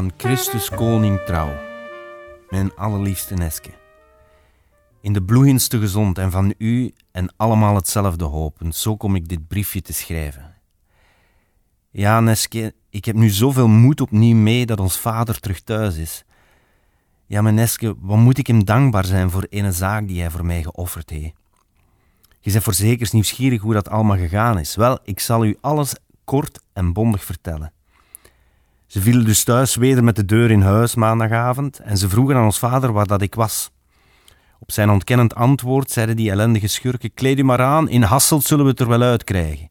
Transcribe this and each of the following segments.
Aan Christus Koning trouw, mijn allerliefste Neske. In de bloeiendste gezond en van u en allemaal hetzelfde hopen, zo kom ik dit briefje te schrijven. Ja, Neske, ik heb nu zoveel moed opnieuw mee dat ons vader terug thuis is. Ja, mijn Neske, wat moet ik hem dankbaar zijn voor ene zaak die hij voor mij geofferd heeft. Je bent voorzeker nieuwsgierig hoe dat allemaal gegaan is. Wel, ik zal u alles kort en bondig vertellen. Ze vielen dus thuis weder met de deur in huis maandagavond en ze vroegen aan ons vader waar dat ik was. Op zijn ontkennend antwoord zeiden die ellendige schurken: Kleed u maar aan, in Hasselt zullen we het er wel uitkrijgen.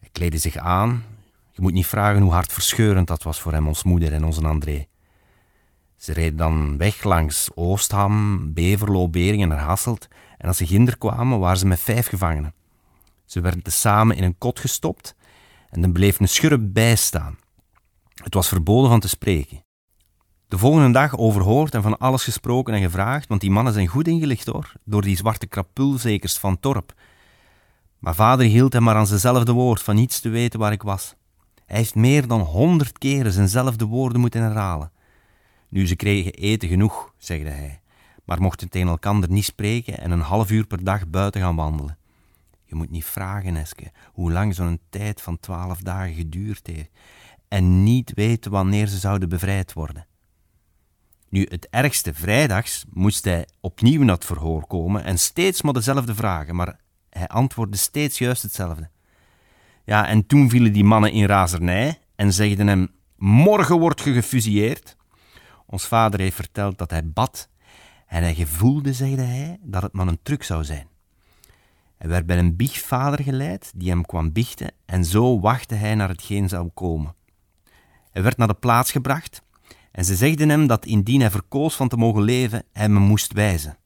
Hij kleedde zich aan. Je moet niet vragen hoe hartverscheurend dat was voor hem, ons moeder en onze André. Ze reden dan weg langs Oostham, Beverlo, Beringen naar Hasselt en als ze ginder kwamen, waren ze met vijf gevangenen. Ze werden samen in een kot gestopt en er bleef een schurp bijstaan. Het was verboden van te spreken. De volgende dag overhoord en van alles gesproken en gevraagd, want die mannen zijn goed ingelicht hoor, door die zwarte krapulzekers van Torp. Maar vader hield hem maar aan zijnzelfde woord, van niets te weten waar ik was. Hij heeft meer dan honderd keren zijnzelfde woorden moeten herhalen. Nu, ze kregen eten genoeg, zegde hij, maar mochten tegen elkander niet spreken en een half uur per dag buiten gaan wandelen. Je moet niet vragen, Eske, hoe lang zo'n tijd van twaalf dagen geduurd heeft en niet weten wanneer ze zouden bevrijd worden. Nu, het ergste, vrijdags moest hij opnieuw naar het verhoor komen en steeds maar dezelfde vragen, maar hij antwoordde steeds juist hetzelfde. Ja, en toen vielen die mannen in razernij en zeiden hem: Morgen wordt je gefusilleerd. Ons vader heeft verteld dat hij bad en hij gevoelde, zeide hij, dat het maar een truc zou zijn. Hij werd bij een biechtvader geleid die hem kwam biechten en zo wachtte hij naar hetgeen zou komen. Hij werd naar de plaats gebracht en ze zegden hem dat indien hij verkoos van te mogen leven, hij me moest wijzen.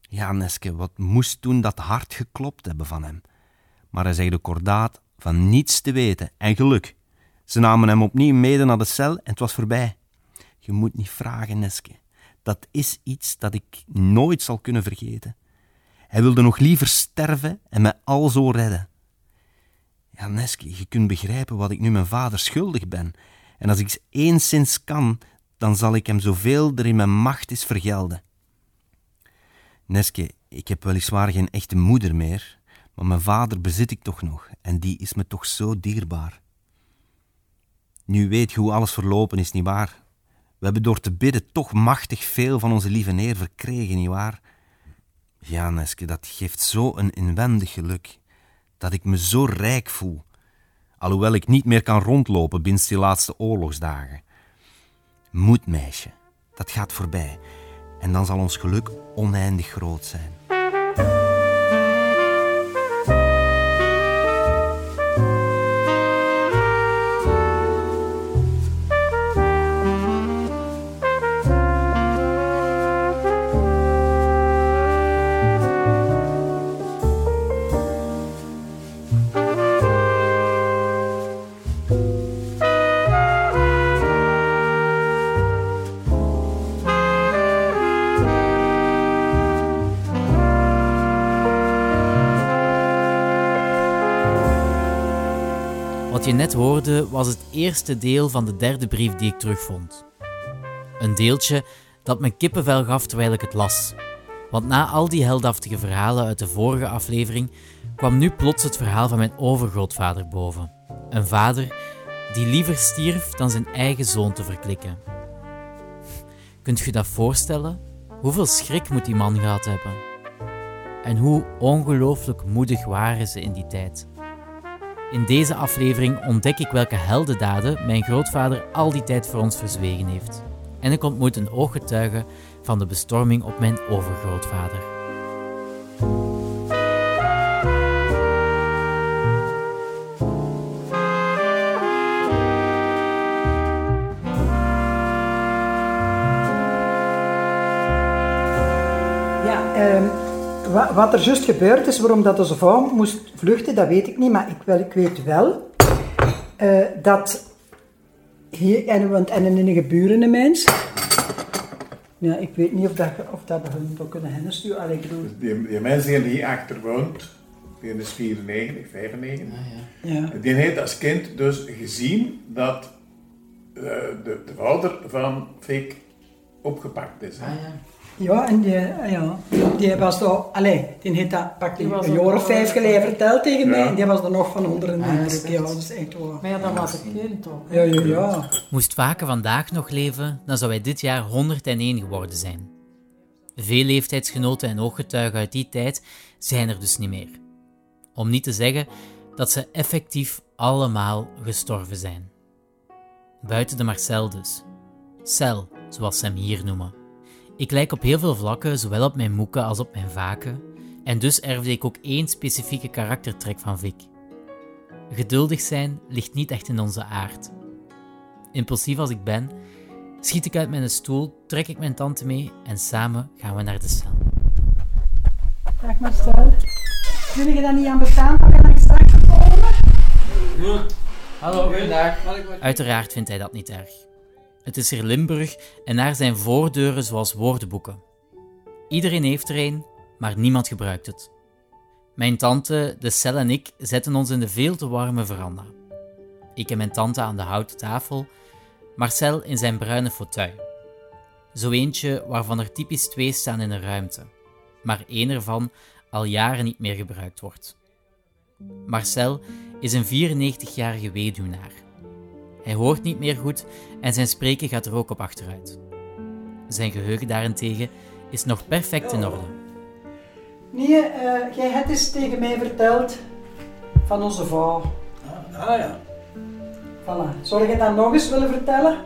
Ja, Neske, wat moest toen dat hart geklopt hebben van hem? Maar hij zegde kordaat van niets te weten en geluk. Ze namen hem opnieuw mede naar de cel en het was voorbij. Je moet niet vragen, Neske. Dat is iets dat ik nooit zal kunnen vergeten. Hij wilde nog liever sterven en mij al zo redden. Ja, Neske, je kunt begrijpen wat ik nu mijn vader schuldig ben en als ik enigszins kan, dan zal ik hem zoveel er in mijn macht is vergelden. Neske, ik heb weliswaar geen echte moeder meer, maar mijn vader bezit ik toch nog en die is me toch zo dierbaar. Nu weet je hoe alles verlopen is, nietwaar? We hebben door te bidden toch machtig veel van onze lieve Neer verkregen, nietwaar? Ja, Neske, dat geeft zo een inwendig geluk, dat ik me zo rijk voel alhoewel ik niet meer kan rondlopen binnen die laatste oorlogsdagen. Moed, meisje, dat gaat voorbij en dan zal ons geluk oneindig groot zijn. Wat je net hoorde was het eerste deel van de derde brief die ik terugvond. Een deeltje dat me kippenvel gaf terwijl ik het las. Want na al die heldhaftige verhalen uit de vorige aflevering kwam nu plots het verhaal van mijn overgrootvader boven. Een vader die liever stierf dan zijn eigen zoon te verklikken. Kunt je dat voorstellen? Hoeveel schrik moet die man gehad hebben? En hoe ongelooflijk moedig waren ze in die tijd? In deze aflevering ontdek ik welke heldendaden mijn grootvader al die tijd voor ons verzwegen heeft. En ik ontmoet een ooggetuige van de bestorming op mijn overgrootvader. Wa- wat er juist gebeurd is, waarom dat onze vrouw moest vluchten, dat weet ik niet, maar ik, wel, ik weet wel eh, dat hier, en, want, en in een geburen een mens, ja, ik weet niet of dat, of dat we hun kunnen heen sturen, Allee, ik bedoel, Die, die mensen die hier achter woont, die is 94, 95. ja. Die heeft als kind dus gezien dat eh, de, de vader van Fik opgepakt is. Hè? Ah, ja. Ja, en die, ja, die was daar, allee, die heeft dat pak Die een jaar of vijf geleden verteld tegen mij en die was er nog van onder een Ah, indruk. Ja, dat is echt waar. Maar ja, dat was het kind toch? Ja, ja, ja. Moest Vaken vandaag nog leven, dan zou hij dit jaar 101 geworden zijn. Veel leeftijdsgenoten en ooggetuigen uit die tijd zijn er dus niet meer. Om niet te zeggen dat ze effectief allemaal gestorven zijn. Buiten de Marcel dus. Cel, zoals ze hem hier noemen. Ik lijk op heel veel vlakken, zowel op mijn moeken als op mijn vaken, en dus erfde ik ook één specifieke karaktertrek van Vic. Geduldig zijn ligt niet echt in onze aard. Impulsief als ik ben, schiet ik uit mijn stoel, trek ik mijn tante mee en samen gaan we naar de cel. Dag Marcel. Kun je dat niet aan bestaan pakken dat ik straks komen? Hallo, goedendag. Uiteraard vindt hij dat niet erg. Het is hier Limburg en daar zijn voordeuren zoals woordenboeken. Iedereen heeft er een, maar niemand gebruikt het. Mijn tante, de cel en ik zetten ons in de veel te warme veranda. Ik en mijn tante aan de houten tafel, Marcel in zijn bruine fauteuil. Zo eentje waarvan er typisch twee staan in een ruimte, maar één ervan al jaren niet meer gebruikt wordt. Marcel is een 94-jarige weduwnaar. Hij hoort niet meer goed en zijn spreken gaat er ook op achteruit. Zijn geheugen daarentegen is nog perfect in orde. Nee, eh, jij hebt eens tegen mij verteld van onze vrouw. Ah ja. Voilà. Zou je dat nog eens willen vertellen?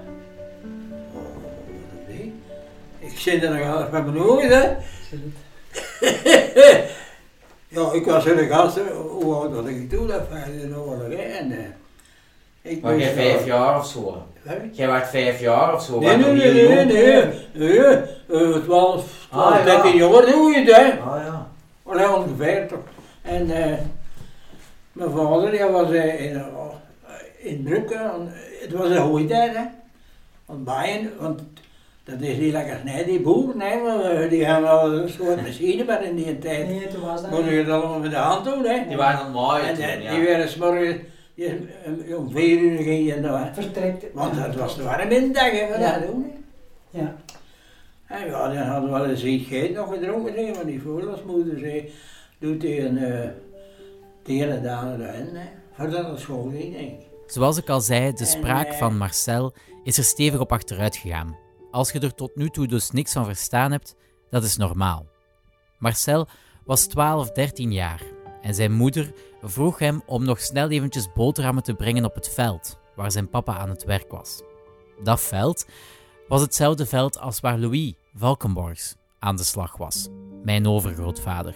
Nee. Ik zit er nog half met mijn ogen, hè. ja, ik was in de gast, hoe oud was ik toen? Dat was in de oorlog, hè. En, eh, ik Maar jij vijf eh, jaar of zo? Jij werd vijf jaar of zo? Nee, nee, nee, heel nee, jong. nee, nee, eh, 12, 12, Ah, ja. 13 jaar doe je het, hè. Ah ja. Allee, ongeveer toch. En eh, mijn vader, die was eh, in, uh, in Brugge, en het was een goede tijd, hè. Want bijen, want dat is niet lekker snijden, die boeren, hè, maar, eh, die hebben wel een soort machine, maar in die tijd Nee, toen was dat moest niet. je het allemaal met de hand doen, hè. Die waren aan het maaien en toen, eh, ja. die werden s'morgens, eh, om vier uur ging je naar, Vertrekt. want het was warm in de dag, hè, Ja. dat doen, hè. Ja. En ja, dan hadden we wel eens iets nog gedronken, zeg, maar die voorlasmoeder zei, doet tegen, uh, tegen de dagen erin, hè. Voordat het school ging, denk ik. Zoals ik al zei, de En, spraak eh, van Marcel is er stevig op achteruit gegaan. Als je er tot nu toe dus niks van verstaan hebt, dat is normaal. Marcel was 12, 13 jaar en zijn moeder vroeg hem om nog snel eventjes boterhammen te brengen op het veld, waar zijn papa aan het werk was. Dat veld was hetzelfde veld als waar Louis Valkenborgs aan de slag was, mijn overgrootvader.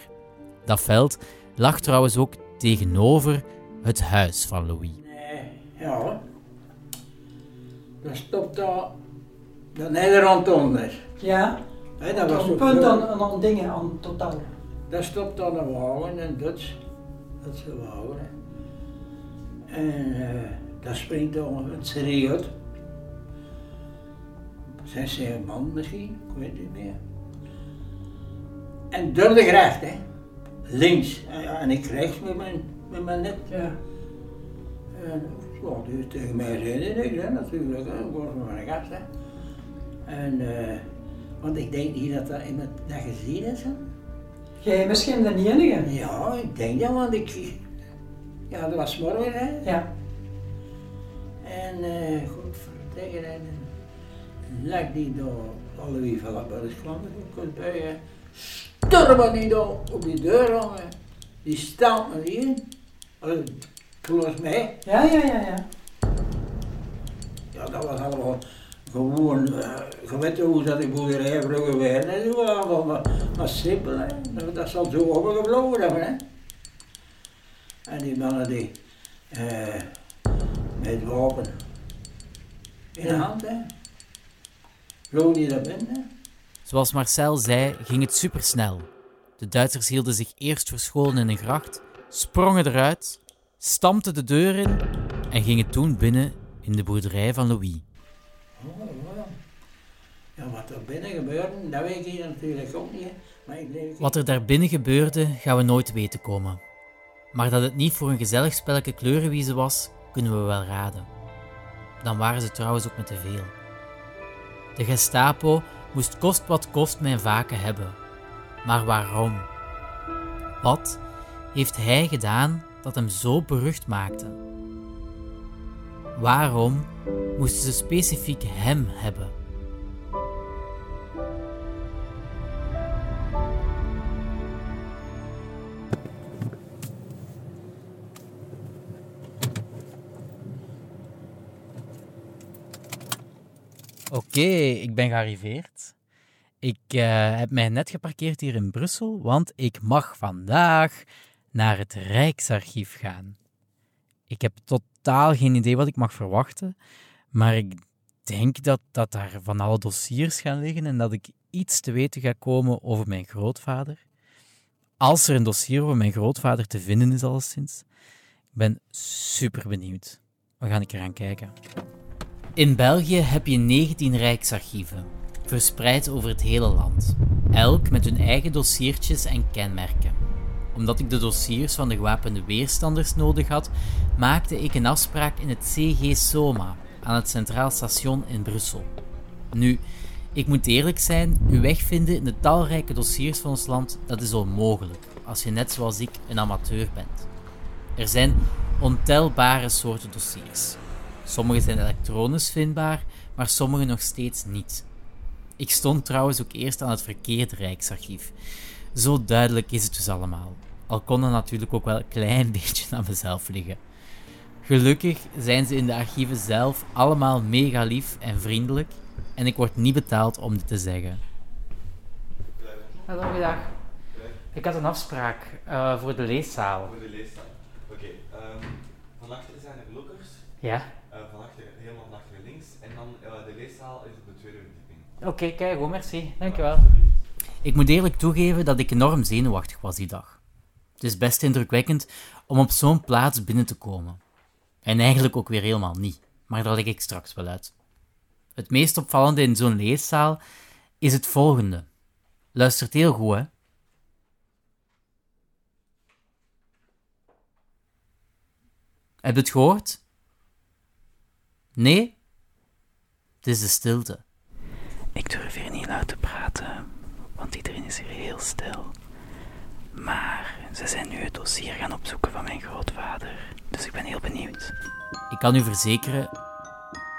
Dat veld lag trouwens ook tegenover het huis van Louis. Nee, ja. Dan stopt daar de Nederland onder. Ja. Hè, dat was een punt aan, aan, aan dingen, aan totaal. Daar stopt dan een wagen, een Duits, Duitse wagen. hè. En eh daar springt dan een serie uit. Zes, zeven man misschien, ik weet niet meer. En door de gracht, hè. Links. En, ik rechts met mijn, met mijn net. Ja. En ja, dus tegen mij zei hij niks, hè, natuurlijk. Hè. Ik was maar een gast, hè. En, eh, want ik denk niet dat dat iemand dat gezien is, hè. Jij misschien de enige. Ja, ik denk dat, want ik... Ja, dat was morgen, hè. Ja. En, eh goed, vertegen, en lag die door alle wie van dat is kwam er ook eens bij, hè. Stormen die door op die deur hangen. Die staan er in. Allee, volgens mij. Ja, ja, ja, ja. Ja, dat was allemaal gewoon, uh, je weet hoe dat die boerderij vroeger werden, hè. zo allemaal maar, maar simpel, hè. Dat, dat zal zo overgevlogen hebben, hè. En die mannen die, eh met wapen in de hand, hè. Vlogen die daar binnen, hè. Zoals Marcel zei, ging het supersnel. De Duitsers hielden zich eerst verscholen in een gracht, sprongen eruit, stampten de deur in en gingen toen binnen in de boerderij van Louis. Ja. Wat er binnen gebeurde, dat weet ik natuurlijk ook niet. Maar ik. Wat er daar binnen gebeurde, gaan we nooit weten komen. Maar dat het niet voor een gezellig spelletje kleurenwiezen was, kunnen we wel raden. dan waren ze trouwens ook met te veel. De Gestapo moest kost wat kost mijn vaken hebben. Maar waarom? Wat heeft hij gedaan dat hem zo berucht maakte? Waarom moesten ze specifiek hem hebben? Oké, ik ben gearriveerd. Ik eh, heb mij net geparkeerd hier in Brussel, want ik mag vandaag naar het Rijksarchief gaan. Ik heb totaal geen idee wat ik mag verwachten, maar ik denk dat, dat daar van alle dossiers gaan liggen en dat ik iets te weten ga komen over mijn grootvader. Als er een dossier over mijn grootvader te vinden is, alleszins. Ik ben super benieuwd. We gaan keer gaan kijken. In België heb je 19 rijksarchieven, verspreid over het hele land. Elk met hun eigen dossiertjes en kenmerken. Omdat ik de dossiers van de gewapende weerstanders nodig had, maakte ik een afspraak in het CG Soma aan het Centraal Station in Brussel. Nu, ik moet eerlijk zijn, uw weg vinden in de talrijke dossiers van ons land, dat is onmogelijk, als je net zoals ik een amateur bent. Er zijn ontelbare soorten dossiers. Sommige zijn elektronisch vindbaar, maar sommige nog steeds niet. Ik stond trouwens ook eerst aan het verkeerde Rijksarchief. Zo duidelijk is het dus allemaal. Al kon het natuurlijk ook wel een klein beetje aan mezelf liggen. Gelukkig zijn ze in de archieven zelf allemaal mega lief en vriendelijk en ik word niet betaald om dit te zeggen. Hallo, goedendag. Ik had een afspraak uh, voor de leeszaal. Voor de leeszaal. Oké, okay, um, van achter zijn er lokkers. Ja? Uh, van achter, helemaal van achter links. En dan uh, de leeszaal is op de tweede verdieping. Oké, okay, kijk, goed, merci. Dankjewel. Ik moet eerlijk toegeven dat ik enorm zenuwachtig was die dag. Het is best indrukwekkend om op zo'n plaats binnen te komen. En eigenlijk ook weer helemaal niet, maar daar leg ik straks wel uit. Het meest opvallende in zo'n leeszaal is het volgende. Luistert heel goed, hè? Heb je het gehoord? Nee? Het is de stilte. Ik durf hier niet luid te praten, want iedereen is hier heel stil. Maar ze zijn nu het dossier gaan opzoeken van mijn grootvader, dus ik ben heel benieuwd. Ik kan u verzekeren,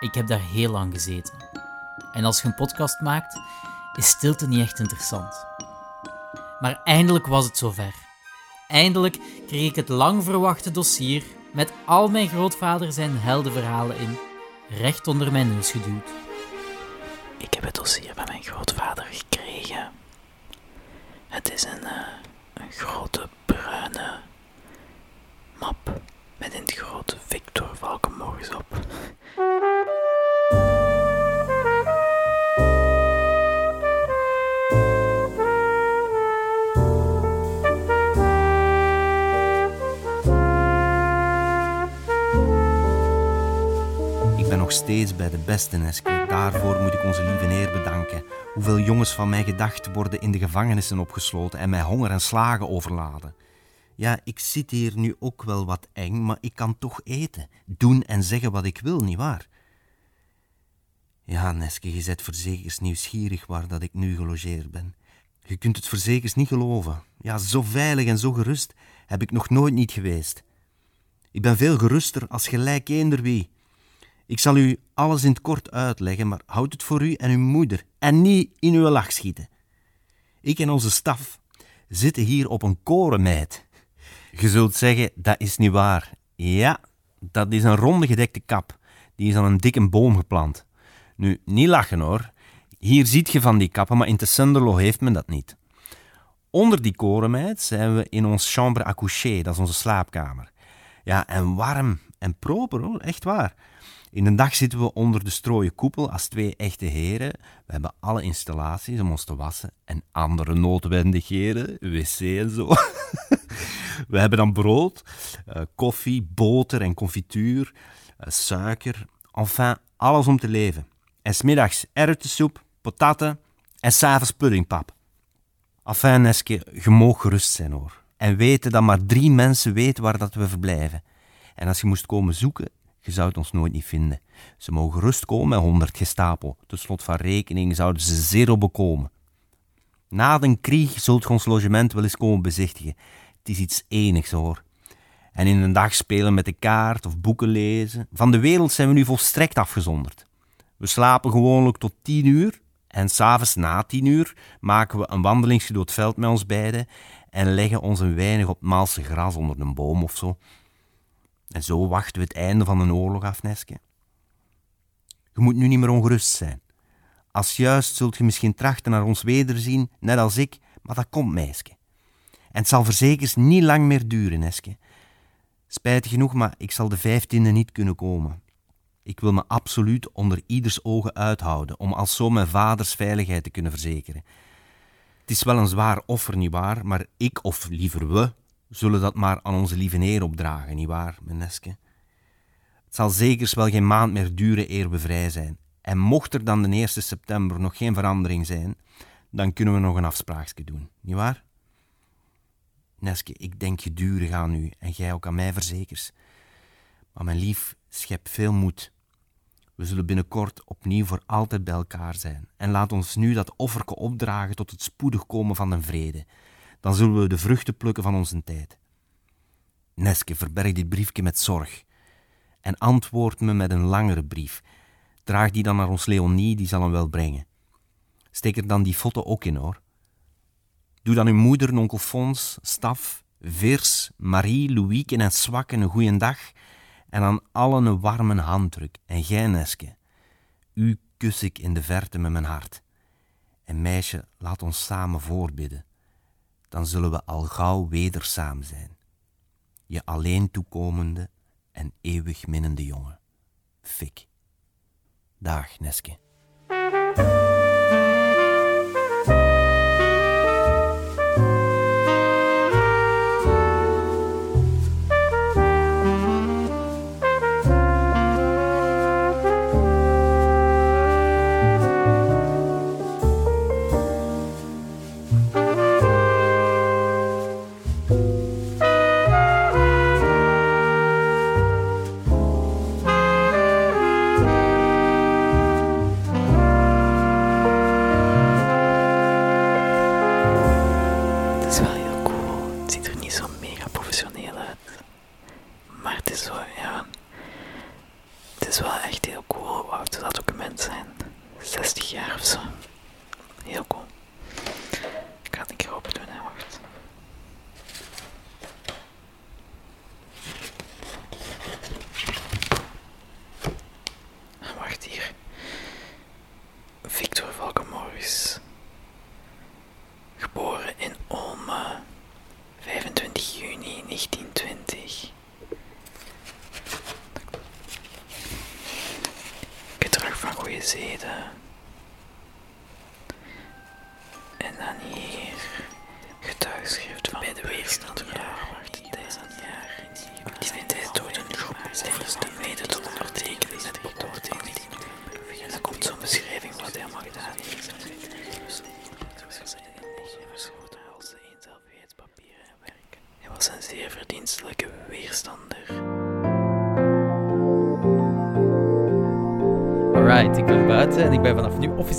ik heb daar heel lang gezeten. En als je een podcast maakt, is stilte niet echt interessant. Maar eindelijk was het zover. Eindelijk kreeg ik het lang verwachte dossier met al mijn grootvader zijn heldenverhalen in, recht onder mijn neus geduwd. Ik heb het dossier van mijn grootvader gekregen. Het is een, uh, een grote bruine map met in het grote Victor Valkenmorgens op. nog steeds bij de beste Neske. Daarvoor moet ik onze lieve Heer bedanken. Hoeveel jongens van mij gedacht worden in de gevangenissen opgesloten en mij honger en slagen overladen. Ja, ik zit hier nu ook wel wat eng, maar ik kan toch eten, doen en zeggen wat ik wil, nietwaar? Ja, Neske, je bent verzekers nieuwsgierig waar dat ik nu gelogeerd ben. Je kunt het verzekers niet geloven. Ja, zo veilig en zo gerust heb ik nog nooit niet geweest. Ik ben veel geruster als gelijk eender wie. Ik zal u alles in het kort uitleggen, maar houd het voor u en uw moeder en niet in uw lach schieten. Ik en onze staf zitten hier op een korenmeid. Je zult zeggen, dat is niet waar. Ja, dat is een ronde gedekte kap. Die is aan een dikke boom geplant. Nu, niet lachen hoor. Hier ziet je van die kappen, maar in de Sunderlo heeft men dat niet. Onder die korenmeid zijn we in ons chambre à coucher, dat is onze slaapkamer. Ja, en warm en proper hoor, echt waar. In de dag zitten we onder de strooien koepel als twee echte heren. We hebben alle installaties om ons te wassen en andere noodwendigheden, wc en zo. we hebben dan brood, uh, koffie, boter en confituur, uh, suiker, enfin alles om te leven. En smiddags erwtensoep, pataten en s'avonds puddingpap. Enfin, Neske, je mag gerust zijn hoor. En weten dat maar drie mensen weten waar dat we verblijven. En als je moest komen zoeken, Je zou het ons nooit niet vinden. Ze mogen rust komen met honderd gestapel. Ten slot van rekening zouden ze zero bekomen. Na de krieg zult ons logement wel eens komen bezichtigen. Het is iets enigs hoor. En in een dag spelen met de kaart of boeken lezen. Van de wereld zijn we nu volstrekt afgezonderd. We slapen gewoonlijk tot tien uur. En s'avonds na tien uur maken we een wandelingsje door het veld met ons beiden. En leggen ons een weinig op het Maalse gras onder een boom of zo. En zo wachten we het einde van een oorlog af, Neske. Je moet nu niet meer ongerust zijn. Als juist zult je misschien trachten naar ons wederzien, net als ik, maar dat komt, meisje. En het zal verzekers niet lang meer duren, Neske. Spijtig genoeg, maar ik zal de vijftiende niet kunnen komen. Ik wil me absoluut onder ieders ogen uithouden, om als zo mijn vaders veiligheid te kunnen verzekeren. Het is wel een zwaar offer, nietwaar, maar ik, of liever we, zullen dat maar aan onze lieve Heer opdragen, nietwaar, mijn Neske? Het zal zekers wel geen maand meer duren eer we vrij zijn. En mocht er dan de 1 september nog geen verandering zijn, dan kunnen we nog een afspraakje doen, nietwaar? Neske, ik denk gedurig aan u en jij ook aan mij verzekers. Maar mijn lief, schep veel moed. We zullen binnenkort opnieuw voor altijd bij elkaar zijn. En laat ons nu dat offerke opdragen tot het spoedig komen van de vrede. Dan zullen we de vruchten plukken van onze tijd. Neske, verberg dit briefje met zorg. En antwoord me met een langere brief. Draag die dan naar ons Leonie, die zal hem wel brengen. Steek er dan die foto ook in, hoor. Doe dan uw moeder, onkel Fons, Staf, Virs, Marie, Louieke en Swakke een goeie dag en aan allen een warme handdruk. En gij, Neske, u kus ik in de verte met mijn hart. En meisje, laat ons samen voorbidden. Dan zullen we al gauw weder samen zijn. Je alleen toekomende en eeuwig minnende jongen. Fik. Dag, Neske.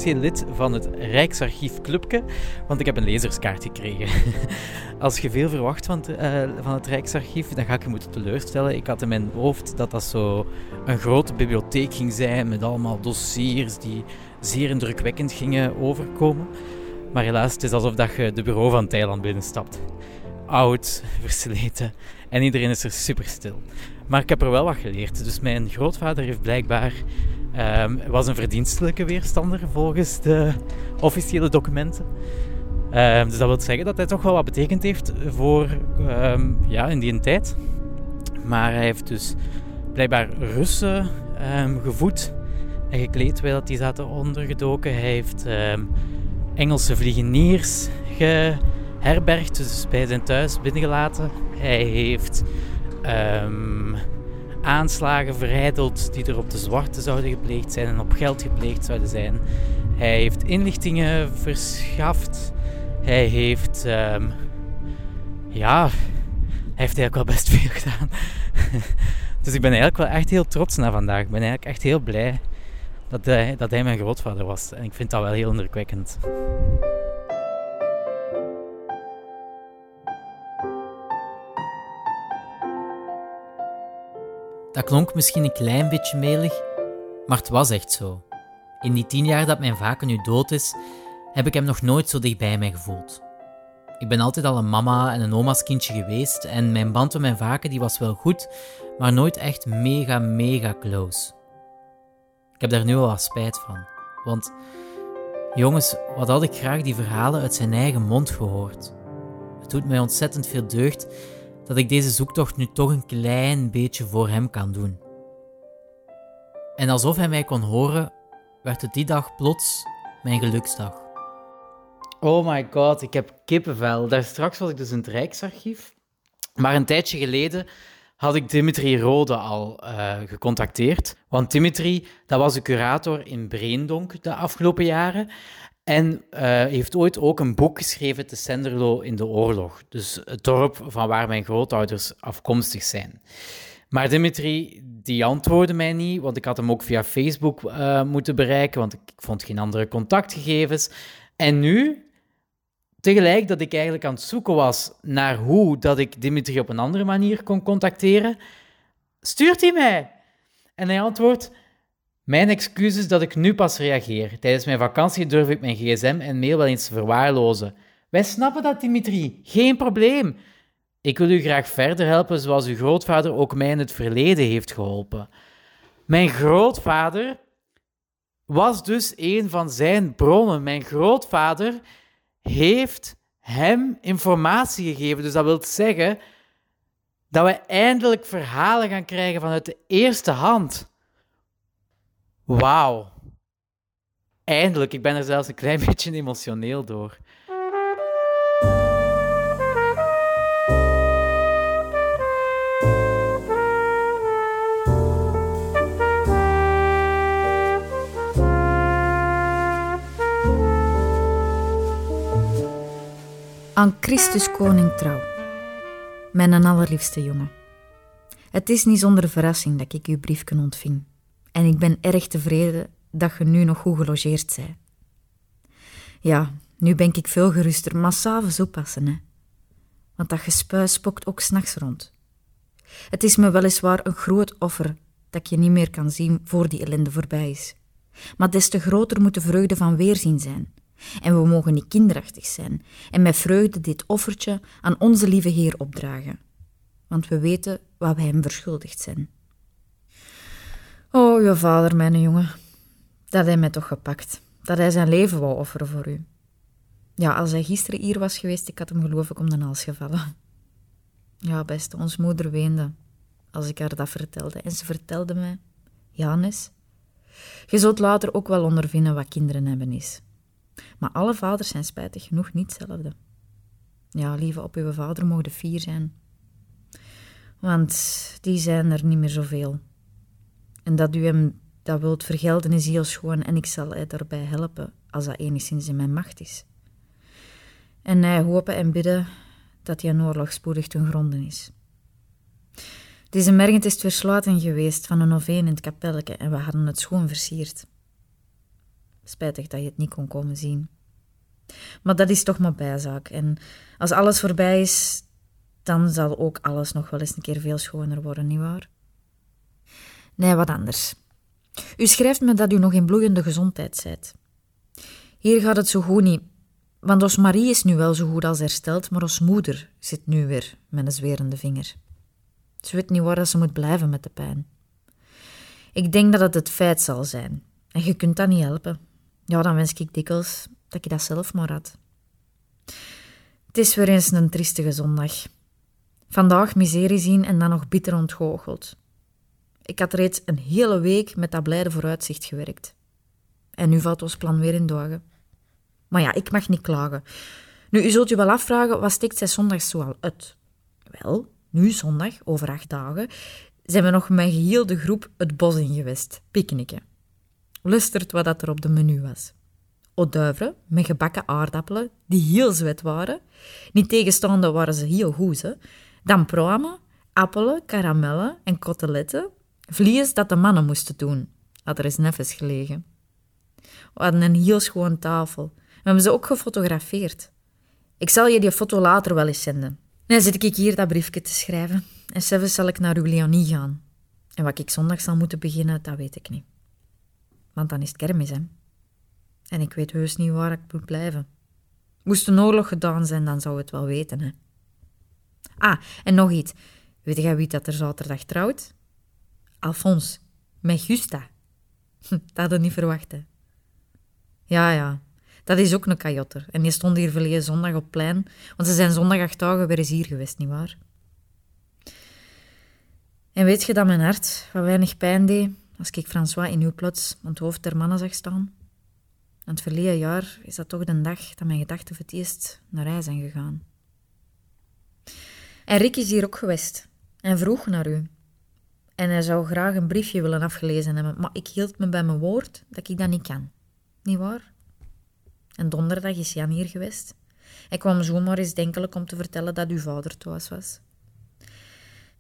Officieel lid van het Rijksarchief Clubke, want ik heb een lezerskaart gekregen. Als je veel verwacht van het, eh, van het Rijksarchief, dan ga ik je moeten teleurstellen. Ik had in mijn hoofd dat dat zo een grote bibliotheek ging zijn met allemaal dossiers die zeer indrukwekkend gingen overkomen. Maar helaas, het is alsof dat je de bureau van Thailand binnenstapt. Oud, versleten en iedereen is er super stil. Maar ik heb er wel wat geleerd. Dus mijn grootvader heeft blijkbaar Ehm, was een verdienstelijke weerstander volgens de officiële documenten. Ehm, dus dat wil zeggen dat hij toch wel wat betekend heeft voor ehm, ja, in die tijd. Maar hij heeft dus blijkbaar Russen gevoed en gekleed terwijl die zaten ondergedoken. Hij heeft Engelse vliegeniers geherbergd, dus bij zijn thuis binnengelaten. Hij heeft aanslagen verijdeld die er op de zwarte zouden gepleegd zijn en op geld gepleegd zouden zijn. Hij heeft inlichtingen verschaft. Hij heeft, ehm, ja, hij heeft eigenlijk wel best veel gedaan. Dus ik ben eigenlijk wel echt heel trots na vandaag. Ik ben eigenlijk echt heel blij dat hij, dat hij mijn grootvader was. En ik vind dat wel heel indrukwekkend. Dat klonk misschien een klein beetje melig, maar het was echt zo. In die tien jaar dat mijn vaker nu dood is, heb ik hem nog nooit zo dichtbij mij gevoeld. Ik ben altijd al een mama en een oma's kindje geweest en mijn band met mijn vaker die was wel goed, maar nooit echt mega, mega close. Ik heb daar nu wel wat spijt van, want jongens, wat had ik graag die verhalen uit zijn eigen mond gehoord. Het doet mij ontzettend veel deugd dat ik deze zoektocht nu toch een klein beetje voor hem kan doen. En alsof hij mij kon horen, werd het die dag plots mijn geluksdag. Oh my god, ik heb kippenvel. Daar straks was ik dus in het Rijksarchief. Maar een tijdje geleden had ik Dimitri Rode al uh, gecontacteerd. Want Dimitri, dat was de curator in Breendonk de afgelopen jaren. En uh, heeft ooit ook een boek geschreven, te Senderlo in de oorlog. Dus het dorp van waar mijn grootouders afkomstig zijn. Maar Dimitri, die antwoordde mij niet, want ik had hem ook via Facebook uh, moeten bereiken, want ik vond geen andere contactgegevens. En nu, tegelijk dat ik eigenlijk aan het zoeken was naar hoe dat ik Dimitri op een andere manier kon contacteren, stuurt hij mij. En hij antwoordt, mijn excuus dat ik nu pas reageer. Tijdens mijn vakantie durf ik mijn gsm en mail wel eens te verwaarlozen. Wij snappen dat, Dimitri. Geen probleem. Ik wil u graag verder helpen zoals uw grootvader ook mij in het verleden heeft geholpen. Mijn grootvader was dus een van zijn bronnen. Mijn grootvader heeft hem informatie gegeven. Dus dat wil zeggen dat we eindelijk verhalen gaan krijgen vanuit de eerste hand. Wauw. Eindelijk, ik ben er zelfs een klein beetje emotioneel door. Aan Christus koning trouw, mijn allerliefste jongen. Het is niet zonder verrassing dat ik uw briefje ontving. En ik ben erg tevreden dat je nu nog goed gelogeerd bent. Ja, nu ben ik veel geruster, maar s'avonds oppassen, hè. Want dat gespuis spokt ook s'nachts rond. Het is me weliswaar een groot offer dat je niet meer kan zien voor die ellende voorbij is. Maar des te groter moet de vreugde van weerzien zijn. En we mogen niet kinderachtig zijn en met vreugde dit offertje aan onze lieve Heer opdragen. Want we weten wat wij hem verschuldigd zijn. Oh, je vader, mijn jongen. Dat hij mij toch gepakt. Dat hij zijn leven wou offeren voor u. Ja, als hij gisteren hier was geweest, ik had hem geloof ik om de hals gevallen. Ja, beste, ons moeder weende als ik haar dat vertelde. En ze vertelde mij, Janis, je zult later ook wel ondervinden wat kinderen hebben is. Maar alle vaders zijn spijtig genoeg niet hetzelfde. Ja, lieve, op uw vader mogen vier zijn. Want die zijn er niet meer zoveel. En dat u hem dat wilt vergelden is heel schoon en ik zal hij daarbij helpen als dat enigszins in mijn macht is. En hij hopen en bidden dat die oorlog spoedig ten gronde is. Deze mergend is het geweest van een noveen in het kapelletje en we hadden het schoon versierd. Spijtig dat je het niet kon komen zien. Maar dat is toch maar bijzaak. En als alles voorbij is, dan zal ook alles nog wel eens een keer veel schoner worden, nietwaar? Nee, wat anders. U schrijft me dat u nog in bloeiende gezondheid zijt. Hier gaat het zo goed niet, want ons Marie is nu wel zo goed als hersteld, maar ons moeder zit nu weer met een zwerende vinger. Ze weet niet waar ze moet blijven met de pijn. Ik denk dat het het feit zal zijn, en je kunt dat niet helpen. Ja, dan wens ik dikwijls dat je dat zelf maar had. Het is weer eens een triestige zondag. Vandaag miserie zien en dan nog bitter ontgoocheld. Ik had reeds een hele week met dat blijde vooruitzicht gewerkt. En nu valt ons plan weer in dagen. Maar ja, ik mag niet klagen. Nu, u zult je wel afvragen, wat steekt zij zondags zoal uit? Wel, nu zondag, over acht dagen, zijn we nog met geheel de groep het bos in geweest, picknicken. Lustert wat dat er op de menu was. Oduiveren met gebakken aardappelen, die heel zwet waren. Niet tegenstaande waren ze heel goed, hè. Dan pruimen appelen, karamellen en koteletten. Vlies dat de mannen moesten doen, had er eens neffens gelegen. We hadden een heel schoon tafel. We hebben ze ook gefotografeerd. Ik zal je die foto later wel eens zenden. Dan zit ik hier dat briefje te schrijven. En zelfs zal ik naar uw gaan. En wat ik zondag zal moeten beginnen, dat weet ik niet. Want dan is het kermis, hè. En ik weet heus niet waar ik moet blijven. Moest een oorlog gedaan zijn, dan zou het wel weten, hè. Ah, en nog iets. Weet jij wie dat er zaterdag trouwt? Alphonse. Met Gusta. dat hadden niet verwacht, hè. Ja, ja. Dat is ook een kajotter. En die stond hier verleden zondag op plein, want ze zijn zondag acht weer eens hier geweest, nietwaar? En weet je dat mijn hart wat weinig pijn deed als ik François in uw plots aan het hoofd der mannen zag staan? En het verleden jaar is dat toch de dag dat mijn gedachten voor het eerst naar hij zijn gegaan. En Rick is hier ook geweest en vroeg naar u. En hij zou graag een briefje willen afgelezen hebben, maar ik hield me bij mijn woord dat ik dat niet kan. Niet waar? En donderdag is Jan hier geweest. Hij kwam zomaar eens denkelijk om te vertellen dat uw vader thuis was.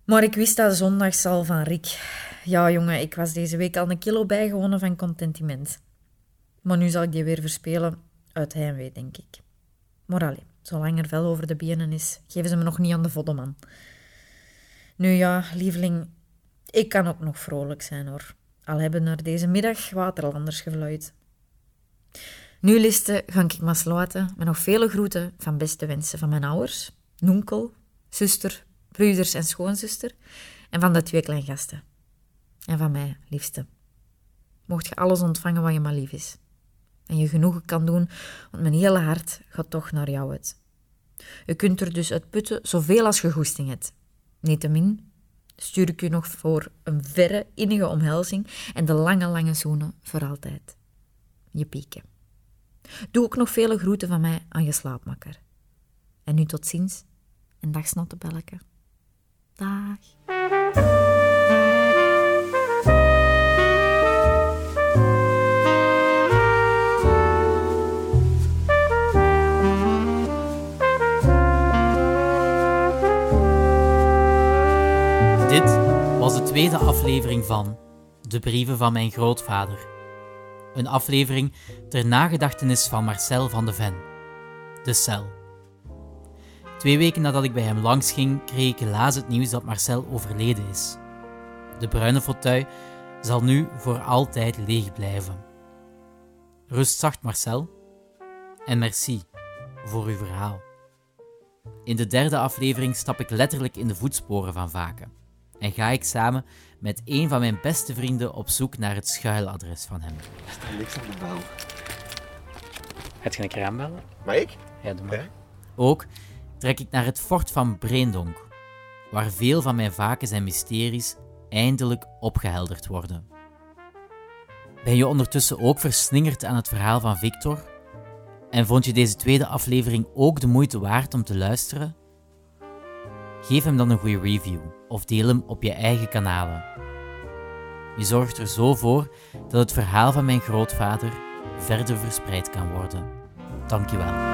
Maar ik wist dat zondags al van Rick. Ja, jongen, ik was deze week al een kilo bijgewonnen van contentiment. Maar nu zal ik die weer verspelen uit heimwee, denk ik. Maar zolang er vel over de benen is, geven ze me nog niet aan de voddeman. Nu ja, lieveling, ik kan ook nog vrolijk zijn hoor. Al hebben er deze middag waterlanders gevluid. Nu, liste, ga ik maar sluiten met nog vele groeten van beste wensen van mijn ouders, nonkel, zuster, broeders en schoonzuster en van de twee kleine gasten. En van mij, liefste. Mocht je alles ontvangen wat je maar lief is. En je genoegen kan doen, want mijn hele hart gaat toch naar jou uit. Je kunt er dus uit putten zoveel als je goesting hebt. Niettemin stuur ik u nog voor een verre, innige omhelzing en de lange, lange zoenen voor altijd. Je pieken. Doe ook nog vele groeten van mij aan je slaapmakker. En nu tot ziens en dag snottebelleke. Dag. Tweede aflevering van De Brieven van mijn grootvader. Een aflevering ter nagedachtenis van Marcel van de Ven. De Cel. Twee weken nadat ik bij hem langs ging, kreeg ik helaas het nieuws dat Marcel overleden is. De bruine fauteuil zal nu voor altijd leeg blijven. Rust zacht, Marcel. En merci voor uw verhaal. In de derde aflevering stap ik letterlijk in de voetsporen van Vaken en ga ik samen met een van mijn beste vrienden op zoek naar het schuiladres van hem. Er staat niks op de bel. Heb je een keer aanbellen? Maar ik? Ja, doe maar. Ook trek ik naar het fort van Breendonk, waar veel van mijn vakens en mysteries eindelijk opgehelderd worden. Ben je ondertussen ook versningerd aan het verhaal van Victor? En vond je deze tweede aflevering ook de moeite waard om te luisteren? Geef hem dan een goede review of deel hem op je eigen kanalen. Je zorgt er zo voor dat het verhaal van mijn grootvader verder verspreid kan worden. Dankjewel.